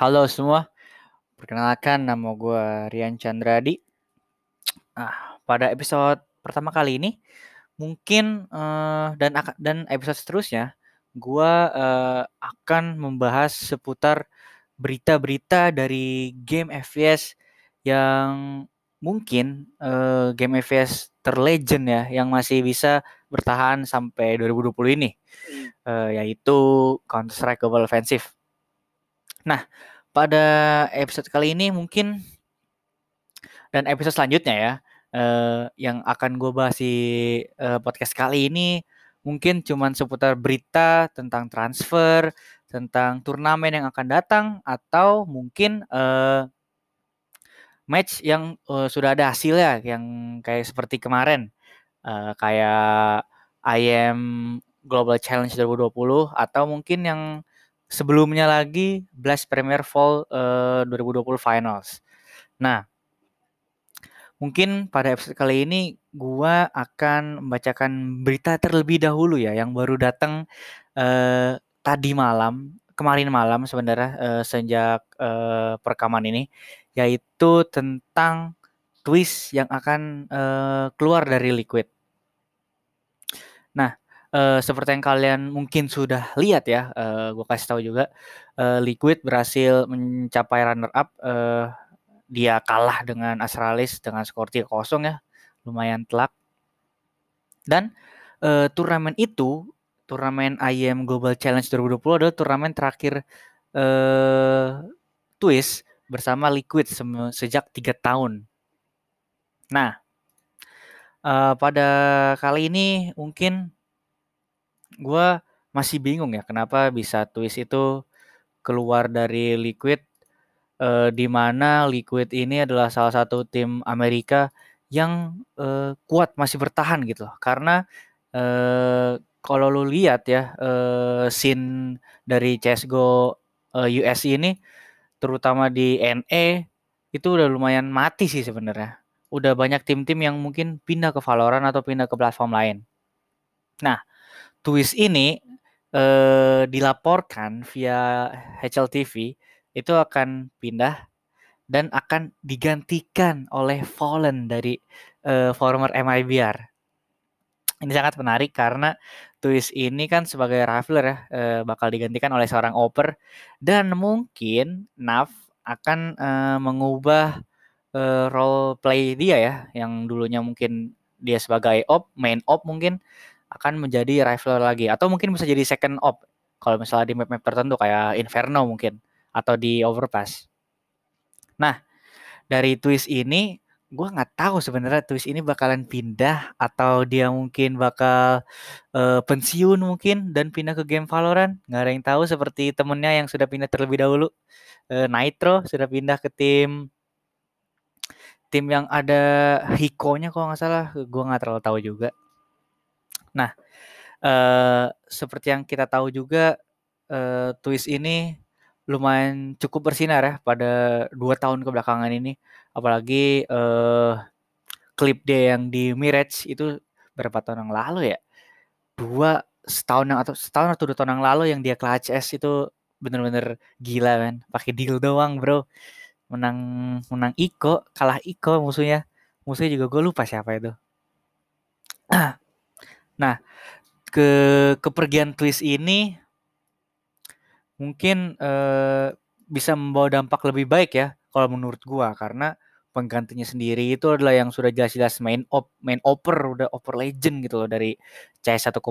halo semua. Perkenalkan nama gue Rian Chandradi. Nah, pada episode pertama kali ini mungkin uh, dan dan episode seterusnya gue uh, akan membahas seputar berita-berita dari game FPS yang mungkin uh, game FPS terlegend ya yang masih bisa bertahan sampai 2020 ini uh, yaitu Counter Strike Global Offensive. Nah, pada episode kali ini mungkin dan episode selanjutnya ya uh, yang akan gue bahas di uh, podcast kali ini mungkin cuman seputar berita tentang transfer, tentang turnamen yang akan datang atau mungkin uh, match yang uh, sudah ada hasilnya yang kayak seperti kemarin. Uh, kayak IM Global Challenge 2020 atau mungkin yang sebelumnya lagi Blast Premier Fall uh, 2020 Finals. Nah, mungkin pada episode kali ini gua akan membacakan berita terlebih dahulu ya yang baru datang uh, tadi malam, kemarin malam sebenarnya uh, sejak uh, perekaman ini yaitu tentang twist yang akan uh, keluar dari Liquid. Nah, uh, seperti yang kalian mungkin sudah lihat ya, uh, gue kasih tahu juga, uh, Liquid berhasil mencapai runner up. Uh, dia kalah dengan Astralis dengan skor 3-0 ya, lumayan telak. Dan uh, turnamen itu, turnamen IM Global Challenge 2020 adalah turnamen terakhir uh, Twist bersama Liquid sejak tiga tahun. Nah, uh, pada kali ini mungkin gue masih bingung ya kenapa bisa twist itu keluar dari Liquid uh, di mana Liquid ini adalah salah satu tim Amerika yang uh, kuat masih bertahan gitu loh karena uh, kalau lu lihat ya uh, scene dari CS:GO uh, US ini terutama di NE itu udah lumayan mati sih sebenarnya. Udah banyak tim-tim yang mungkin pindah ke Valorant atau pindah ke platform lain. Nah, twist ini eh, dilaporkan via HLTV itu akan pindah dan akan digantikan oleh Fallen dari eh, former MIBR. Ini sangat menarik karena twist ini kan sebagai Raffler ya eh, bakal digantikan oleh seorang Oper dan mungkin Nav akan eh, mengubah eh, role play dia ya yang dulunya mungkin dia sebagai op, main op mungkin akan menjadi rival lagi. Atau mungkin bisa jadi second op. Kalau misalnya di map-map tertentu kayak Inferno mungkin. Atau di Overpass. Nah, dari twist ini gue nggak tahu sebenarnya twist ini bakalan pindah atau dia mungkin bakal uh, pensiun mungkin dan pindah ke game Valorant. Nggak ada yang tahu seperti temennya yang sudah pindah terlebih dahulu. Uh, Nitro sudah pindah ke tim tim yang ada Hiko-nya kalau nggak salah. Gue nggak terlalu tahu juga Nah, uh, seperti yang kita tahu juga uh, Twist ini lumayan cukup bersinar ya pada dua tahun kebelakangan ini. Apalagi uh, klip dia yang di Mirage itu berapa tahun yang lalu ya? Dua setahun yang atau setahun atau dua tahun yang lalu yang dia clutch S itu bener-bener gila kan. Pakai deal doang bro. Menang menang Iko, kalah Iko musuhnya. Musuhnya juga gue lupa siapa itu. Nah, ke kepergian Twist ini mungkin uh, bisa membawa dampak lebih baik ya kalau menurut gua karena penggantinya sendiri itu adalah yang sudah jelas-jelas main op main oper udah oper legend gitu loh dari CS 1,6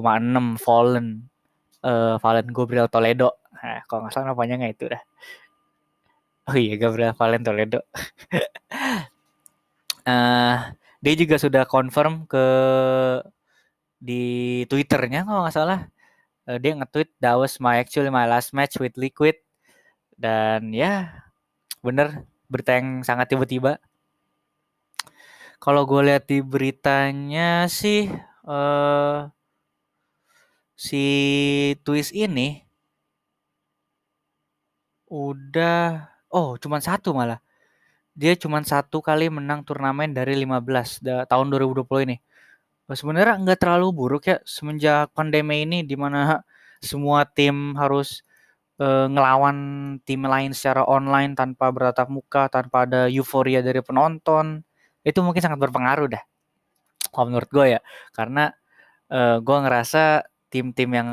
Fallen uh, Fallen Gabriel Toledo. Nah, kalau nggak salah namanya nggak itu dah. Oh iya Gabriel Fallen Toledo. uh, dia juga sudah confirm ke di Twitternya kalau nggak salah. Uh, dia nge-tweet that was my actually my last match with Liquid. Dan ya bener berita yang sangat tiba-tiba. Kalau gue lihat di beritanya sih uh, si twist ini udah oh cuman satu malah. Dia cuma satu kali menang turnamen dari 15 tahun 2020 ini sebenarnya nggak terlalu buruk ya semenjak pandemi ini di mana semua tim harus uh, ngelawan tim lain secara online tanpa bertatap muka, tanpa ada euforia dari penonton, itu mungkin sangat berpengaruh dah. Kalau menurut gue ya, karena uh, gue ngerasa tim-tim yang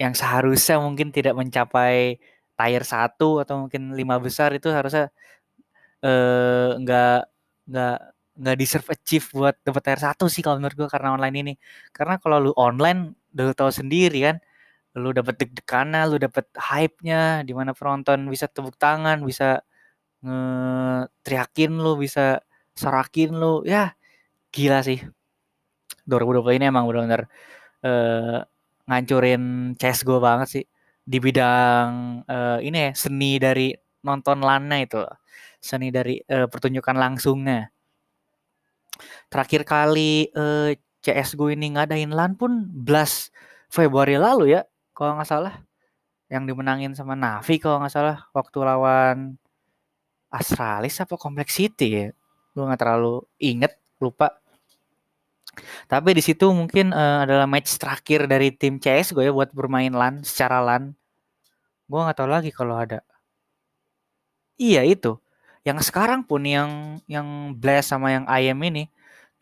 yang seharusnya mungkin tidak mencapai tier satu atau mungkin lima besar itu harusnya eh, nggak nggak nggak deserve achieve buat dapat tier satu sih kalau menurut gue karena online ini. Karena kalau lu online udah tahu sendiri kan lu dapat deg-degan lu dapat hype-nya di mana penonton bisa tepuk tangan bisa nge-teriakin lu bisa sorakin lu ya gila sih. 2020 ini emang benar-benar uh, ngancurin gue banget sih. Di bidang uh, ini ya seni dari nonton lana itu. Seni dari uh, pertunjukan langsungnya terakhir kali uh, CSGO ini ngadain LAN pun belas Februari lalu ya kalau nggak salah yang dimenangin sama Navi kalau nggak salah waktu lawan Astralis apa Complexity ya gue nggak terlalu inget lupa tapi di situ mungkin uh, adalah match terakhir dari tim CS gue ya buat bermain LAN secara LAN. Gue nggak tahu lagi kalau ada. Iya itu. Yang sekarang pun yang yang Blast sama yang IM ini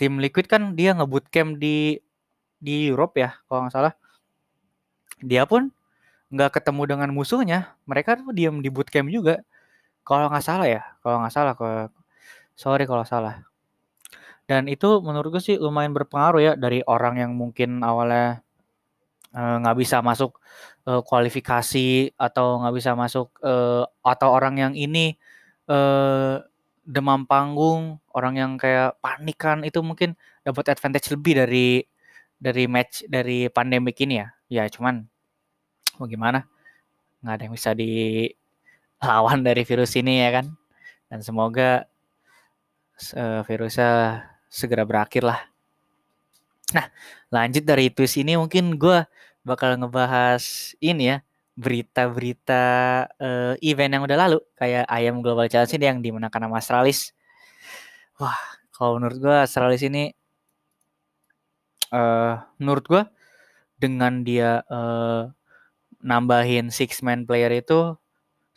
tim Liquid kan dia ngebut camp di di Europe ya kalau nggak salah. Dia pun nggak ketemu dengan musuhnya. Mereka tuh diam di bootcamp juga. Kalau nggak salah ya, kalau nggak salah, kalau sorry kalau salah. Dan itu menurut gue sih lumayan berpengaruh ya dari orang yang mungkin awalnya uh, nggak bisa masuk uh, kualifikasi atau nggak bisa masuk uh, atau orang yang ini uh, demam panggung, orang yang kayak panikan itu mungkin dapat advantage lebih dari dari match dari pandemik ini ya. Ya cuman mau gimana? Nggak ada yang bisa dilawan dari virus ini ya kan. Dan semoga uh, virusnya segera berakhir lah. Nah, lanjut dari twist ini mungkin gue bakal ngebahas ini ya berita-berita uh, event yang udah lalu kayak ayam Global Challenge ini yang dimenangkan sama Astralis. Wah, kalau menurut gue Astralis ini uh, menurut gue dengan dia uh, nambahin six man player itu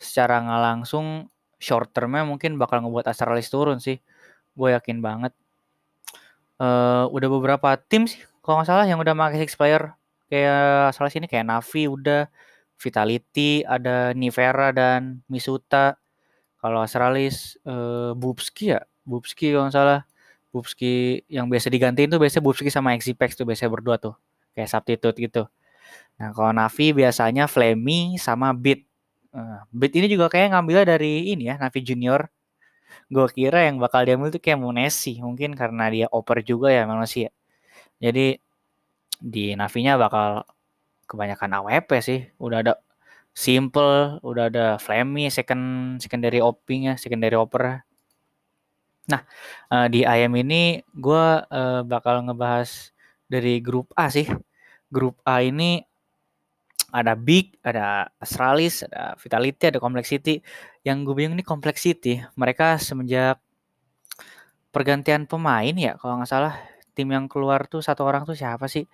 secara nggak langsung short termnya mungkin bakal ngebuat Astralis turun sih. Gue yakin banget uh, udah beberapa tim sih kalau nggak salah yang udah pakai six player kayak salah sini kayak Navi udah Vitality ada Nivera dan Misuta. Kalau Astralis uh, Bubski ya? Bubski kalau nggak salah. Bubski yang biasa digantiin tuh biasanya Bubski sama Exipex tuh biasanya berdua tuh. Kayak substitute gitu. Nah kalau Navi biasanya Flemmy sama Beat. Uh, Beat ini juga kayak ngambilnya dari ini ya Navi Junior. Gue kira yang bakal diambil tuh kayak Munesi mungkin karena dia oper juga ya manusia. Jadi di Navinya bakal kebanyakan AWP sih udah ada simple udah ada Flammy second secondary oping ya secondary oper nah uh, di IM ini gue uh, bakal ngebahas dari grup A sih grup A ini ada Big, ada Astralis, ada Vitality, ada Complexity. Yang gue bingung ini Complexity, mereka semenjak pergantian pemain ya, kalau nggak salah tim yang keluar tuh satu orang tuh siapa sih?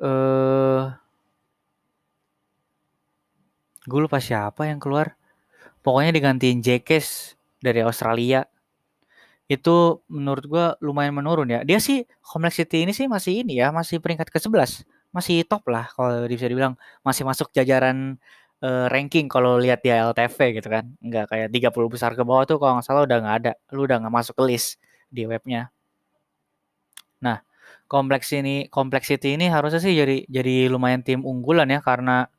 Eh, uh, gue lupa siapa yang keluar. Pokoknya digantiin Jekes dari Australia. Itu menurut gue lumayan menurun ya. Dia sih Complexity ini sih masih ini ya, masih peringkat ke-11 masih top lah kalau bisa dibilang masih masuk jajaran uh, ranking kalau lihat di LTV gitu kan nggak kayak 30 besar ke bawah tuh kalau nggak salah udah nggak ada lu udah nggak masuk ke list di webnya nah kompleks ini complexity ini harusnya sih jadi jadi lumayan tim unggulan ya karena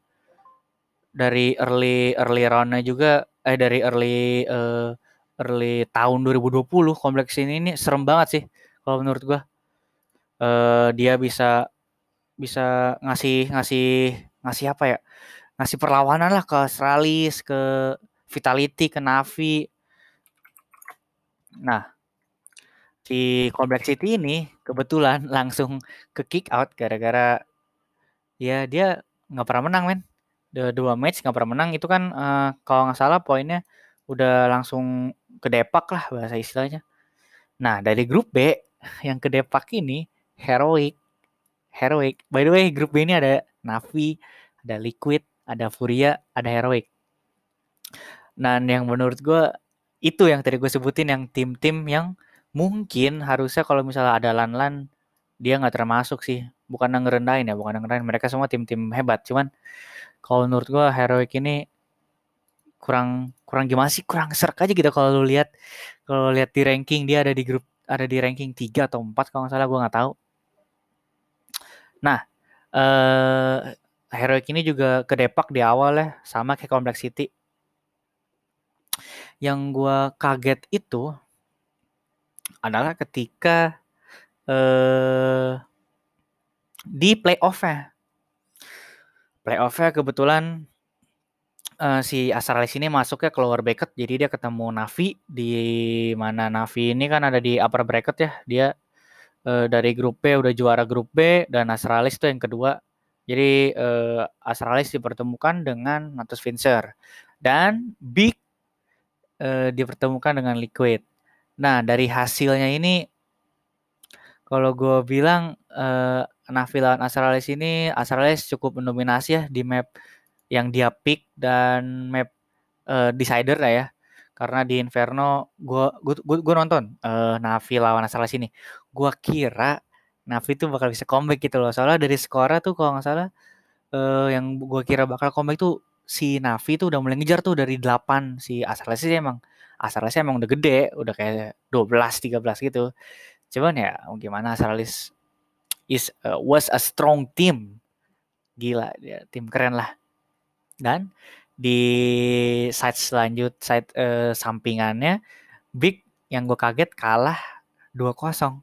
dari early early roundnya juga eh dari early uh, early tahun 2020 kompleks ini ini serem banget sih kalau menurut gua. Uh, dia bisa bisa ngasih ngasih ngasih apa ya ngasih perlawanan lah ke Astralis ke Vitality ke Navi. Nah si Complexity ini kebetulan langsung ke kick out gara-gara ya dia nggak pernah menang men dua, match nggak pernah menang itu kan uh, kalau nggak salah poinnya udah langsung ke depak lah bahasa istilahnya nah dari grup B yang ke depak ini heroic Heroic. By the way, grup B ini ada Navi, ada Liquid, ada Furia, ada Heroic. Dan yang menurut gue itu yang tadi gue sebutin yang tim-tim yang mungkin harusnya kalau misalnya ada Lan-Lan dia nggak termasuk sih. Bukan ngerendahin ya, bukan ngerendahin. Mereka semua tim-tim hebat. Cuman kalau menurut gue Heroic ini kurang kurang gimana sih kurang serk aja gitu kalau lu lihat kalau lihat di ranking dia ada di grup ada di ranking 3 atau 4 kalau nggak salah gue nggak tahu nah eh Heroic ini juga kedepak di awal ya sama kayak Complexity yang gue kaget itu adalah ketika eh di playoff-nya? Playoff-nya kebetulan uh, si Astralis ini masuknya keluar bracket jadi dia ketemu Navi di mana Navi ini kan ada di upper bracket ya. Dia uh, dari grup B udah juara grup B dan Astralis itu yang kedua. Jadi uh, Astralis dipertemukan dengan Natus Fincher dan Big uh, dipertemukan dengan Liquid. Nah dari hasilnya ini kalau gue bilang uh, Navi lawan Astralis ini Astralis cukup mendominasi ya di map yang dia pick dan map uh, decider lah ya. Karena di Inferno gue gue gue nonton uh, Navi lawan Astralis ini. Gue kira Navi tuh bakal bisa comeback gitu loh. Soalnya dari skora tuh kalau nggak salah uh, yang gue kira bakal comeback tuh si Navi tuh udah mulai ngejar tuh dari 8 si Astralis sih emang Astralis emang udah gede udah kayak 12 13 gitu. Cuman ya gimana Astralis is uh, was a strong team gila dia tim keren lah dan di side selanjut side uh, sampingannya Big yang gue kaget kalah 2-0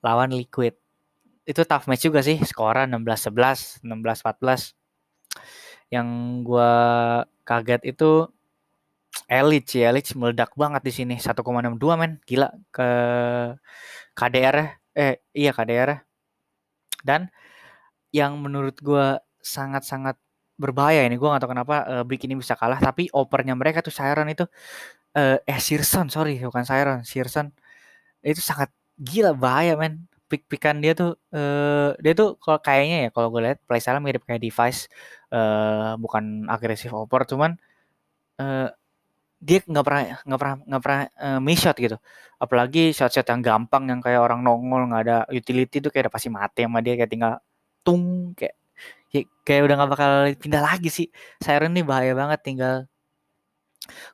lawan Liquid. Itu tough match juga sih, skora 16-11, 16-14. Yang gue kaget itu Elich ya, Elich meledak banget di sini 1,62 men, gila ke KDR eh iya KDR dan yang menurut gue sangat-sangat berbahaya ini gue gak tau kenapa uh, Brick ini bisa kalah tapi opernya mereka tuh Siren itu uh, eh Sirson sorry bukan Siren Sirson itu sangat gila bahaya men. Pick-pickan dia tuh uh, dia tuh kalau kayaknya ya kalau gue lihat playstyle mirip kayak device uh, bukan agresif oper cuman uh, dia nggak pernah nggak pernah nggak pernah uh, miss shot gitu apalagi shot-shot yang gampang yang kayak orang nongol nggak ada utility tuh kayak udah pasti mati sama dia kayak tinggal tung kayak ya, kayak udah nggak bakal pindah lagi sih. Siren nih bahaya banget tinggal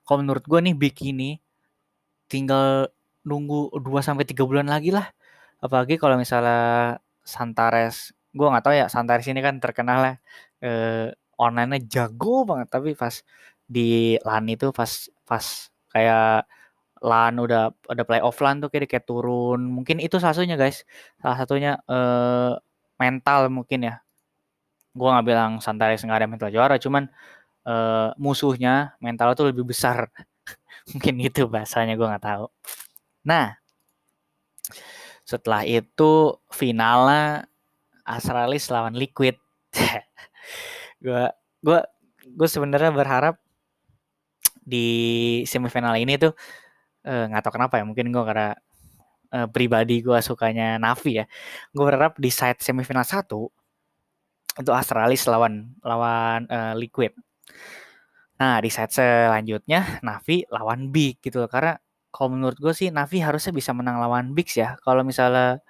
kalau menurut gue nih bikini tinggal nunggu 2 sampai 3 bulan lagi lah. Apalagi kalau misalnya Santares, gue nggak tahu ya Santares ini kan terkenal lah eh, online-nya jago banget tapi pas di LAN itu pas pas kayak LAN udah ada play offline tuh kayak kayak turun. Mungkin itu salah satunya guys. Salah satunya eh, mental mungkin ya gue nggak bilang Santares nggak ada mental juara cuman uh, musuhnya mental tuh lebih besar mungkin gitu bahasanya gue nggak tahu nah setelah itu finalnya Astralis lawan Liquid gue gue gue sebenarnya berharap di semifinal ini tuh eh, nggak uh, tahu kenapa ya mungkin gue karena uh, pribadi gue sukanya Navi ya. Gue berharap di side semifinal satu itu Astralis lawan lawan uh, Liquid. Nah di set selanjutnya Navi lawan Big gitu loh. Karena kalau menurut gue sih Navi harusnya bisa menang lawan Big ya. Kalau misalnya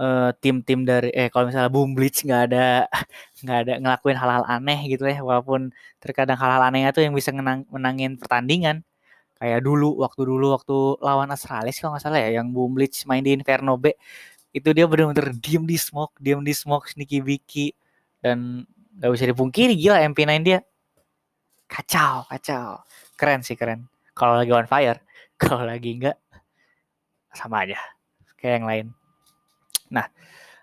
uh, tim-tim dari eh kalau misalnya Boom Blitz nggak ada nggak ada ngelakuin hal-hal aneh gitu ya walaupun terkadang hal-hal anehnya tuh yang bisa menang, menangin pertandingan. Kayak dulu waktu dulu waktu lawan Astralis kalau nggak salah ya yang Boom Blitz main di Inferno B itu dia benar-benar diem di smoke diem di smoke sneaky bicky dan gak bisa dipungkiri gila MP9 dia. Kacau kacau. Keren sih keren. Kalau lagi on fire kalau lagi enggak sama aja. Kayak yang lain nah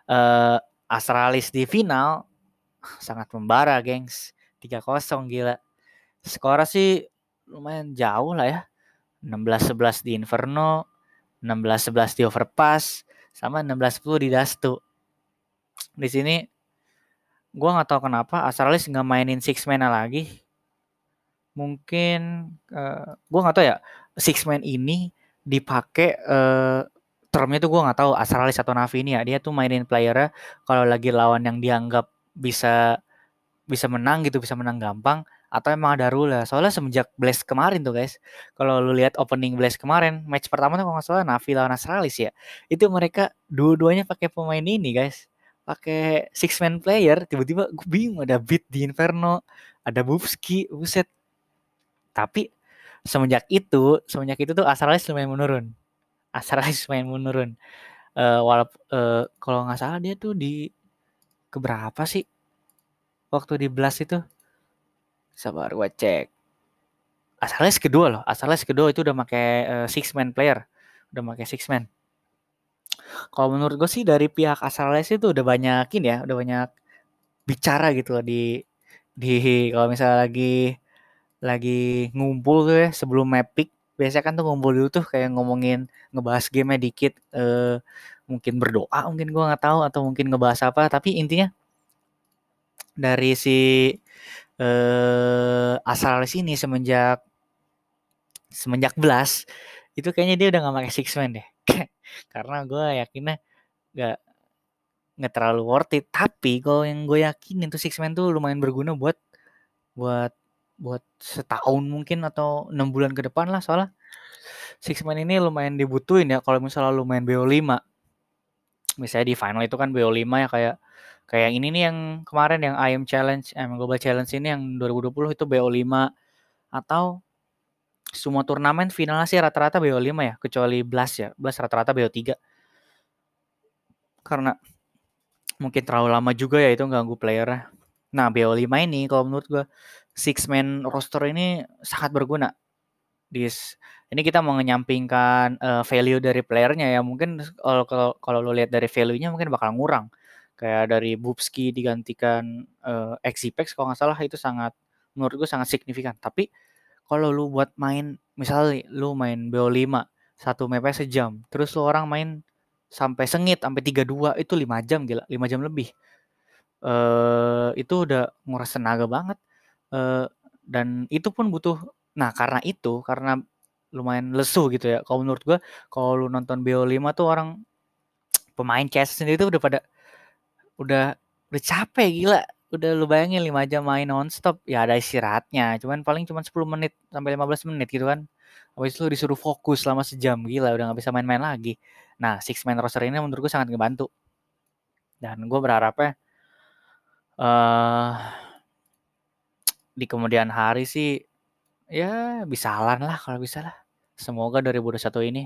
uh, Astralis di final sangat membara gengs. 3-0 gila. Skor sih lumayan jauh lah ya. 16-11 di Inferno 16-11 di Overpass sama 16-10 di Dastu. Di sini gue nggak tahu kenapa Astralis nggak mainin six man lagi. Mungkin uh, eh, gue nggak tahu ya six man ini dipakai uh, termnya tuh gue nggak tahu Astralis atau Navi ini ya dia tuh mainin playernya kalau lagi lawan yang dianggap bisa bisa menang gitu, bisa menang gampang atau emang ada rule Soalnya semenjak Blast kemarin tuh guys, kalau lu lihat opening Blast kemarin, match pertama tuh kalau nggak salah Navi lawan Astralis ya. Itu mereka dua-duanya pakai pemain ini guys. Pakai six man player, tiba-tiba gue bingung ada Beat di Inferno, ada Bubski, buset. Tapi semenjak itu, semenjak itu tuh Astralis lumayan menurun. Astralis lumayan menurun. Uh, walaupun uh, kalau nggak salah dia tuh di keberapa sih waktu di Blast itu? Sabar gue cek. Astralis kedua loh. Astralis kedua itu udah pakai uh, six man player. Udah pakai six man. Kalau menurut gue sih dari pihak Astralis itu udah banyakin ya, udah banyak bicara gitu loh di di kalau misalnya lagi lagi ngumpul tuh ya sebelum Mapic biasanya kan tuh ngumpul dulu tuh kayak ngomongin ngebahas game dikit eh, mungkin berdoa mungkin gue nggak tahu atau mungkin ngebahas apa. Tapi intinya dari si eh, Astralis ini semenjak semenjak Blast itu kayaknya dia udah gak pakai six man deh. Karena gue yakinnya gak nggak terlalu worth it. Tapi kalau yang gue yakin itu six man tuh lumayan berguna buat buat buat setahun mungkin atau enam bulan ke depan lah soalnya six man ini lumayan dibutuhin ya kalau misalnya lu main BO5 misalnya di final itu kan BO5 ya kayak kayak yang ini nih yang kemarin yang IM Challenge, IM Global Challenge ini yang 2020 itu BO5 atau semua turnamen finalnya sih rata-rata BO5 ya, kecuali Blast ya. Blast rata-rata BO3. Karena mungkin terlalu lama juga ya itu ganggu playernya. Nah, BO5 ini kalau menurut gue six man roster ini sangat berguna. Dis ini kita mau menyampingkan uh, value dari playernya ya. Mungkin kalau kalau kalau lo lihat dari value-nya mungkin bakal ngurang. Kayak dari Bubski digantikan uh, Exipex kalau nggak salah itu sangat menurut gue sangat signifikan. Tapi kalau lu buat main misalnya lu main BO5 satu map sejam terus lu orang main sampai sengit sampai 32 itu 5 jam gila 5 jam lebih. Uh, itu udah nguras tenaga banget uh, dan itu pun butuh nah karena itu karena lumayan lesu gitu ya. Kalau menurut gua kalau lu nonton BO5 tuh orang pemain CS sendiri tuh udah pada udah udah capek gila. Udah lu bayangin 5 jam main nonstop ya ada istirahatnya. Cuman paling cuma 10 menit sampai 15 menit gitu kan. Habis itu disuruh fokus selama sejam gila udah nggak bisa main-main lagi. Nah six man roster ini menurut gue sangat ngebantu. Dan gue berharapnya uh, di kemudian hari sih ya bisa halan lah kalau bisa lah semoga 2021 ini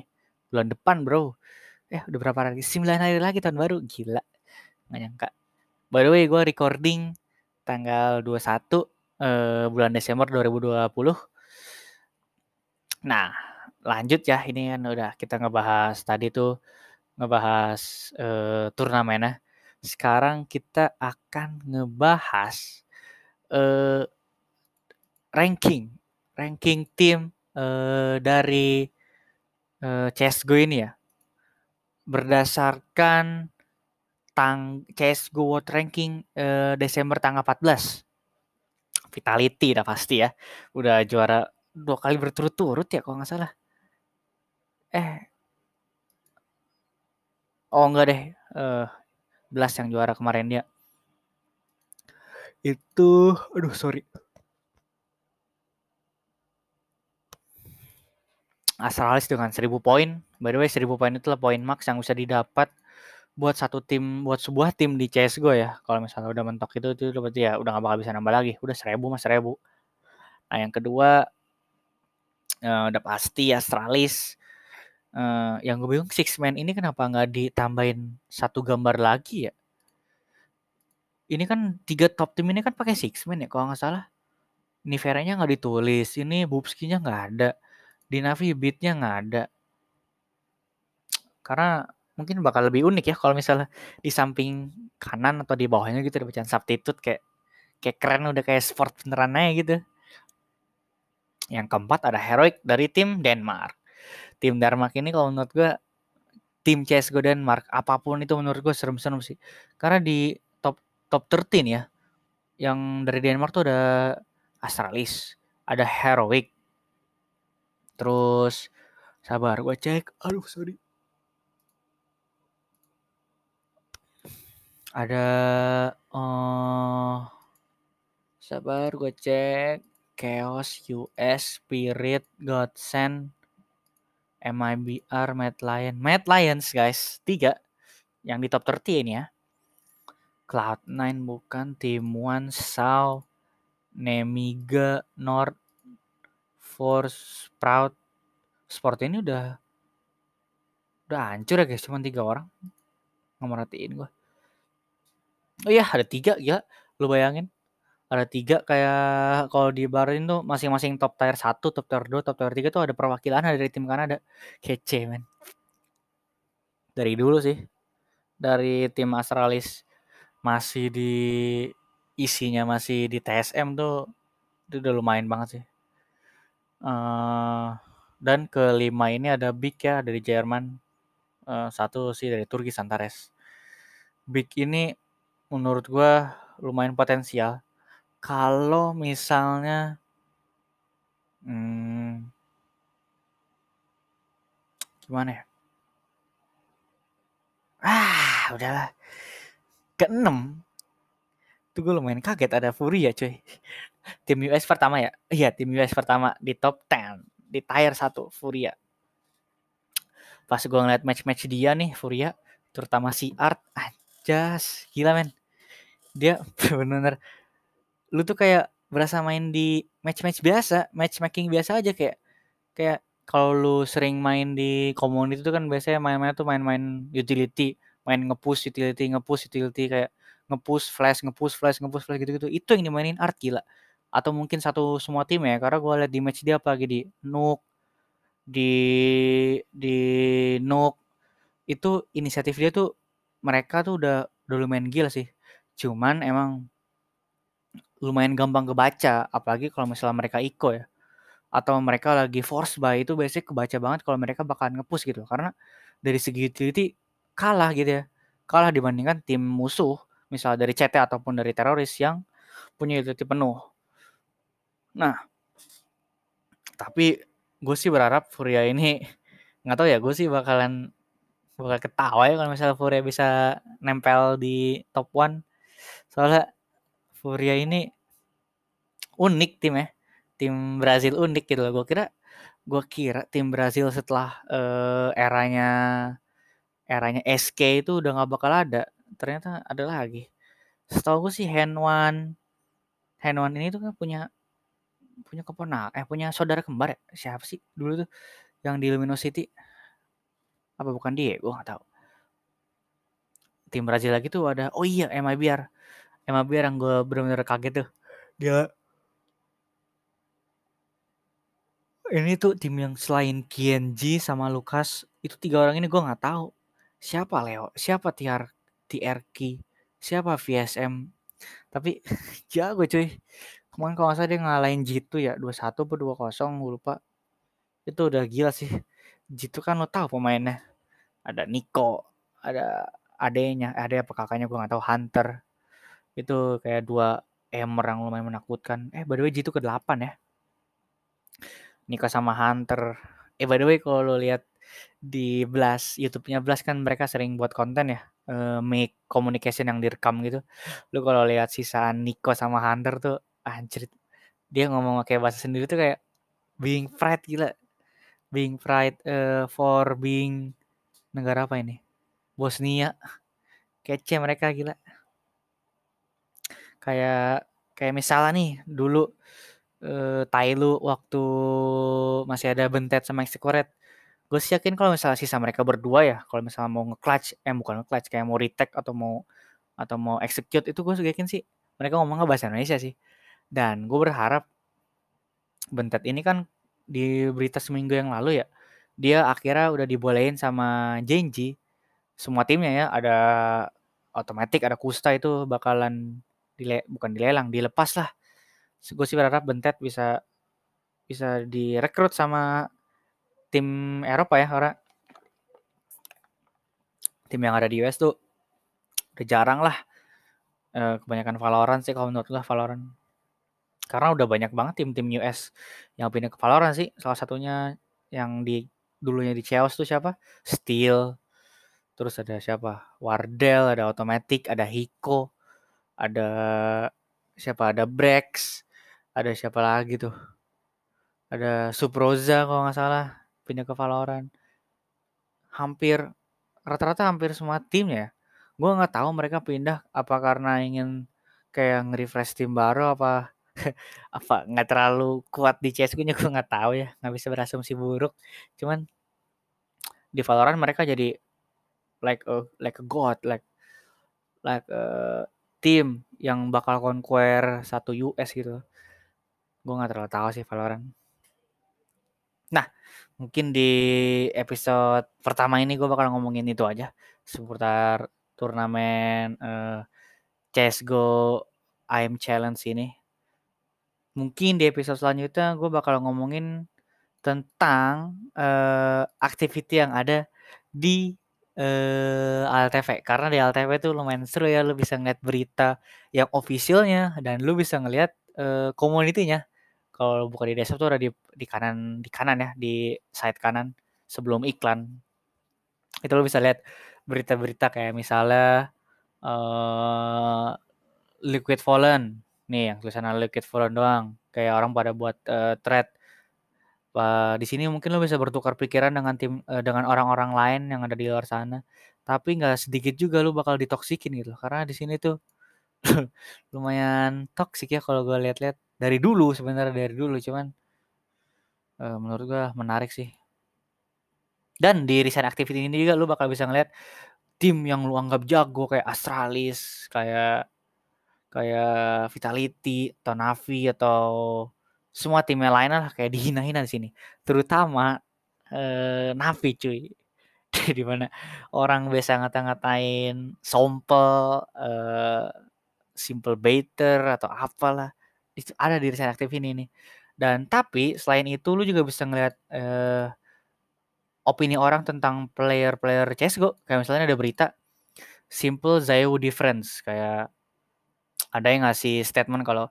bulan depan bro eh udah berapa hari 9 hari lagi tahun baru gila nggak nyangka By the way, gue recording tanggal 21 eh, bulan Desember 2020. Nah, lanjut ya. Ini kan udah kita ngebahas tadi tuh ngebahas eh, turnamennya. Sekarang kita akan ngebahas eh, ranking, ranking tim eh, dari eh, CSGO ini ya. Berdasarkan tang CSGO World Ranking uh, Desember tanggal 14. Vitality udah pasti ya. Udah juara dua kali berturut-turut ya kalau nggak salah. Eh. Oh enggak deh. Uh, Belas yang juara kemarin dia. Itu aduh sorry. Astralis dengan 1000 poin. By the way 1000 poin itu lah poin max yang bisa didapat buat satu tim buat sebuah tim di CSGO ya. Kalau misalnya udah mentok itu itu berarti ya udah gak bakal bisa nambah lagi. Udah seribu mas seribu. Nah yang kedua uh, udah pasti Astralis. Uh, yang gue bingung six man ini kenapa nggak ditambahin satu gambar lagi ya? Ini kan tiga top tim ini kan pakai six man ya kalau nggak salah. Nivera-nya nggak ditulis ini Bubski-nya nggak ada Dinavi beat-nya nggak ada karena mungkin bakal lebih unik ya kalau misalnya di samping kanan atau di bawahnya gitu ada bacaan substitute kayak kayak keren udah kayak sport beneran aja gitu. Yang keempat ada Heroic dari tim Denmark. Tim Denmark ini kalau menurut gue tim CSGO Denmark apa pun itu menurut gue serem-serem sih. Karena di top top 13 ya yang dari Denmark tuh ada Astralis, ada Heroic. Terus sabar gue cek. Aduh sorry. Ada uh, Sabar gue cek. Chaos, US, Spirit, Godsend, MIBR, Mad Lion. Mad Lions guys, tiga. Yang di top 30 ini ya. Cloud9 bukan, Team One, Sao, Nemiga, North, Force, Sprout. Sport ini udah udah hancur ya guys, cuma tiga orang. Ngemerhatiin gue. Oh iya, ada tiga ya. Lu bayangin ada tiga kayak kalau di Barin tuh masing-masing top tier 1, top tier 2, top tier 3 tuh ada perwakilan dari tim Kanada. Kece men. Dari dulu sih. Dari tim Astralis masih di isinya masih di TSM tuh itu udah lumayan banget sih. Uh, dan kelima ini ada Big ya dari Jerman. Uh, satu sih dari Turki Santares. Big ini menurut gua lumayan potensial kalau misalnya hmm, gimana ya? Ah, udahlah. Keenam. Tuh gue lumayan kaget ada Fury ya cuy. Tim US pertama ya? Iya, tim US pertama di top 10. Di tier 1 Furia. Pas gue ngeliat match-match dia nih Furia. Terutama si Art. Anjas. Gila men. Dia bener-bener lu tuh kayak berasa main di match-match biasa, matchmaking biasa aja kayak kayak kalau lu sering main di community itu kan biasanya main-main tuh main-main utility, main ngepush utility, ngepush utility kayak ngepush flash, ngepush flash, ngepush flash gitu-gitu. Itu yang dimainin art gila. Atau mungkin satu semua tim ya, karena gue liat di match dia apa lagi di Nook, di di Nook itu inisiatif dia tuh mereka tuh udah udah lumayan gila sih. Cuman emang lumayan gampang kebaca apalagi kalau misalnya mereka iko ya atau mereka lagi force buy itu biasanya kebaca banget kalau mereka bakalan ngepush gitu karena dari segi utility kalah gitu ya kalah dibandingkan tim musuh misalnya dari CT ataupun dari teroris yang punya utility penuh nah tapi gue sih berharap Furia ini nggak tahu ya gue sih bakalan bakal ketawa ya kalau misalnya Furia bisa nempel di top one soalnya Furia ini unik tim ya. Tim Brazil unik gitu loh. Gue kira gue kira tim Brazil setelah uh, eranya eranya SK itu udah nggak bakal ada. Ternyata ada lagi. Setahu gue sih Henwan Henwan ini tuh kan punya punya keponak eh punya saudara kembar ya? Siapa sih dulu tuh yang di Luminosity apa bukan dia? Gue nggak tahu. Tim Brazil lagi tuh ada oh iya MIBR emang biar yang gue bener-bener kaget tuh. Dia ini tuh tim yang selain Kienji sama Lukas itu tiga orang ini gue nggak tahu. Siapa Leo? Siapa TR TRK siapa VSM tapi jago cuy kemarin kalau nggak salah dia ngalahin Jitu ya 21 atau 20 gue lupa itu udah gila sih Jitu kan lo tahu pemainnya ada Nico ada adenya ada apa kakaknya gue nggak tahu Hunter itu kayak dua emer yang lumayan menakutkan. Eh by the way G itu ke-8 ya. Nikah sama Hunter. Eh by the way kalau lo lihat di Blast, YouTube-nya Blast kan mereka sering buat konten ya. Uh, make communication yang direkam gitu. Lu kalau lihat sisaan Nico sama Hunter tuh anjir. Dia ngomong pakai bahasa sendiri tuh kayak being pride gila. Being pride uh, for being negara apa ini? Bosnia. Kece mereka gila kayak kayak misalnya nih dulu eh, Tailu waktu masih ada Bentet sama Execuret gue sih yakin kalau misalnya sisa mereka berdua ya kalau misalnya mau nge-clutch eh bukan nge-clutch kayak mau retake atau mau atau mau execute itu gue yakin sih mereka ngomongnya bahasa Indonesia sih dan gue berharap Bentet ini kan di berita seminggu yang lalu ya dia akhirnya udah dibolehin sama Genji. Semua timnya ya ada otomatis ada Kusta itu bakalan dile bukan dilelang dilepas lah. Gue sih berharap Bentet bisa bisa direkrut sama tim Eropa ya orang. Tim yang ada di US tuh udah jarang lah e, kebanyakan Valorant sih kalau menurut gue Valorant karena udah banyak banget tim-tim US yang pindah ke Valorant sih salah satunya yang di dulunya di Chaos tuh siapa Steel terus ada siapa Wardell ada Automatic ada Hiko ada siapa ada Brex, ada siapa lagi tuh? Ada Suproza kalau nggak salah pindah ke Valorant. Hampir rata-rata hampir semua tim ya. Gue nggak tahu mereka pindah apa karena ingin kayak nge-refresh tim baru apa apa nggak terlalu kuat di CS:GO nya gue nggak tahu ya nggak bisa berasumsi buruk. Cuman di Valorant mereka jadi like a like a god like like a tim yang bakal conquer satu US gitu. Gue nggak terlalu tahu sih Valorant. Nah mungkin di episode pertama ini gue bakal ngomongin itu aja seputar turnamen uh, CSGO IM Challenge ini mungkin di episode selanjutnya gue bakal ngomongin tentang uh, activity yang ada di uh, ALTV karena di ALTV tuh lumayan seru ya lu bisa ngeliat berita yang officialnya dan lu bisa ngeliat uh, community-nya. Kalau buka di desktop tuh ada di di kanan di kanan ya di side kanan sebelum iklan. Itu lu bisa lihat berita-berita kayak misalnya uh, Liquid Fallen nih yang tulisan Liquid Fallen doang. Kayak orang pada buat uh, thread. Uh, di sini mungkin lo bisa bertukar pikiran dengan tim uh, dengan orang-orang lain yang ada di luar sana. Tapi nggak sedikit juga lo bakal ditoksikin gitu. Karena di sini tuh lumayan toksik ya kalau gue lihat-lihat. Dari dulu sebenarnya dari dulu. Cuman uh, menurut gue menarik sih. Dan di recent activity ini juga lo bakal bisa ngeliat tim yang lu anggap jago kayak Astralis kayak kayak Vitality atau Navi atau semua timnya lain lah kayak dihina-hina di sini. Terutama eh, Navi cuy. di mana orang biasa ngata-ngatain sompel, eh, simple baiter atau apalah. Itu ada di resign aktif ini nih. Dan tapi selain itu lu juga bisa ngeliat eh, opini orang tentang player-player CSGO. Kayak misalnya ada berita simple Zayu difference kayak ada yang ngasih statement kalau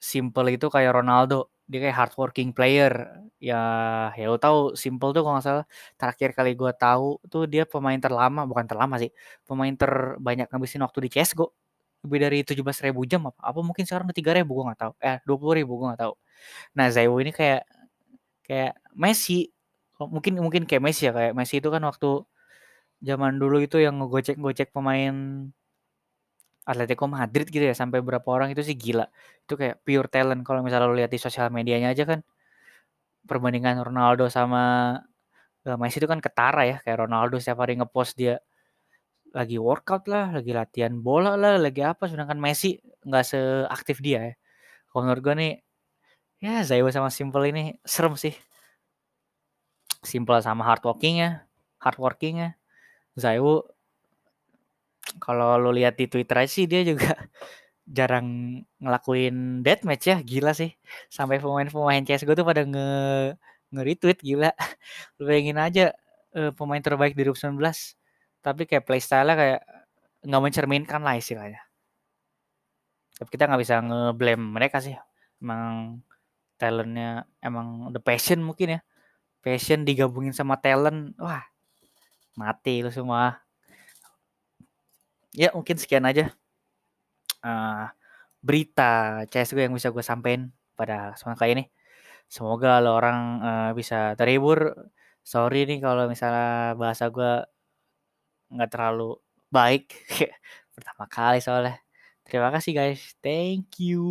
Simple itu kayak Ronaldo dia kayak hardworking player. Ya ya lo tahu Simple tuh kalau nggak salah terakhir kali gue tahu tuh dia pemain terlama bukan terlama sih pemain terbanyak ngabisin waktu di CSGO lebih dari tujuh belas ribu jam apa apa mungkin sekarang udah tiga ribu gue nggak tahu. Eh dua puluh ribu gue nggak tahu. Nah Zaiwo ini kayak kayak Messi. Mungkin mungkin kayak Messi ya kayak Messi itu kan waktu zaman dulu itu yang ngegocek gocek pemain Atletico Madrid gitu ya sampai berapa orang itu sih gila. Itu kayak pure talent kalau misalnya lo lihat di sosial medianya aja kan perbandingan Ronaldo sama uh, Messi itu kan ketara ya kayak Ronaldo setiap hari ngepost dia lagi workout lah, lagi latihan bola lah, lagi apa sedangkan Messi nggak seaktif dia ya. Kalau menurut gue nih ya Zayo sama Simple ini serem sih. Simple sama hardworking ya, hardworking ya. Zayo kalau lo lihat di Twitter aja sih dia juga jarang ngelakuin deathmatch ya gila sih. Sampai pemain-pemain CSGO tuh pada nge nge-retweet gila. Lu bayangin aja uh, pemain terbaik di 2019 tapi kayak playstyle kayak nggak mencerminkan lah istilahnya. Tapi kita nggak bisa nge-blame mereka sih. Emang talentnya emang the passion mungkin ya. Passion digabungin sama talent wah mati lu semua ya mungkin sekian aja uh, berita CSGO yang bisa gue sampaikan pada kesempatan kali ini. Semoga lo orang uh, bisa terhibur. Sorry nih kalau misalnya bahasa gue nggak terlalu baik pertama kali soalnya. Terima kasih guys. Thank you.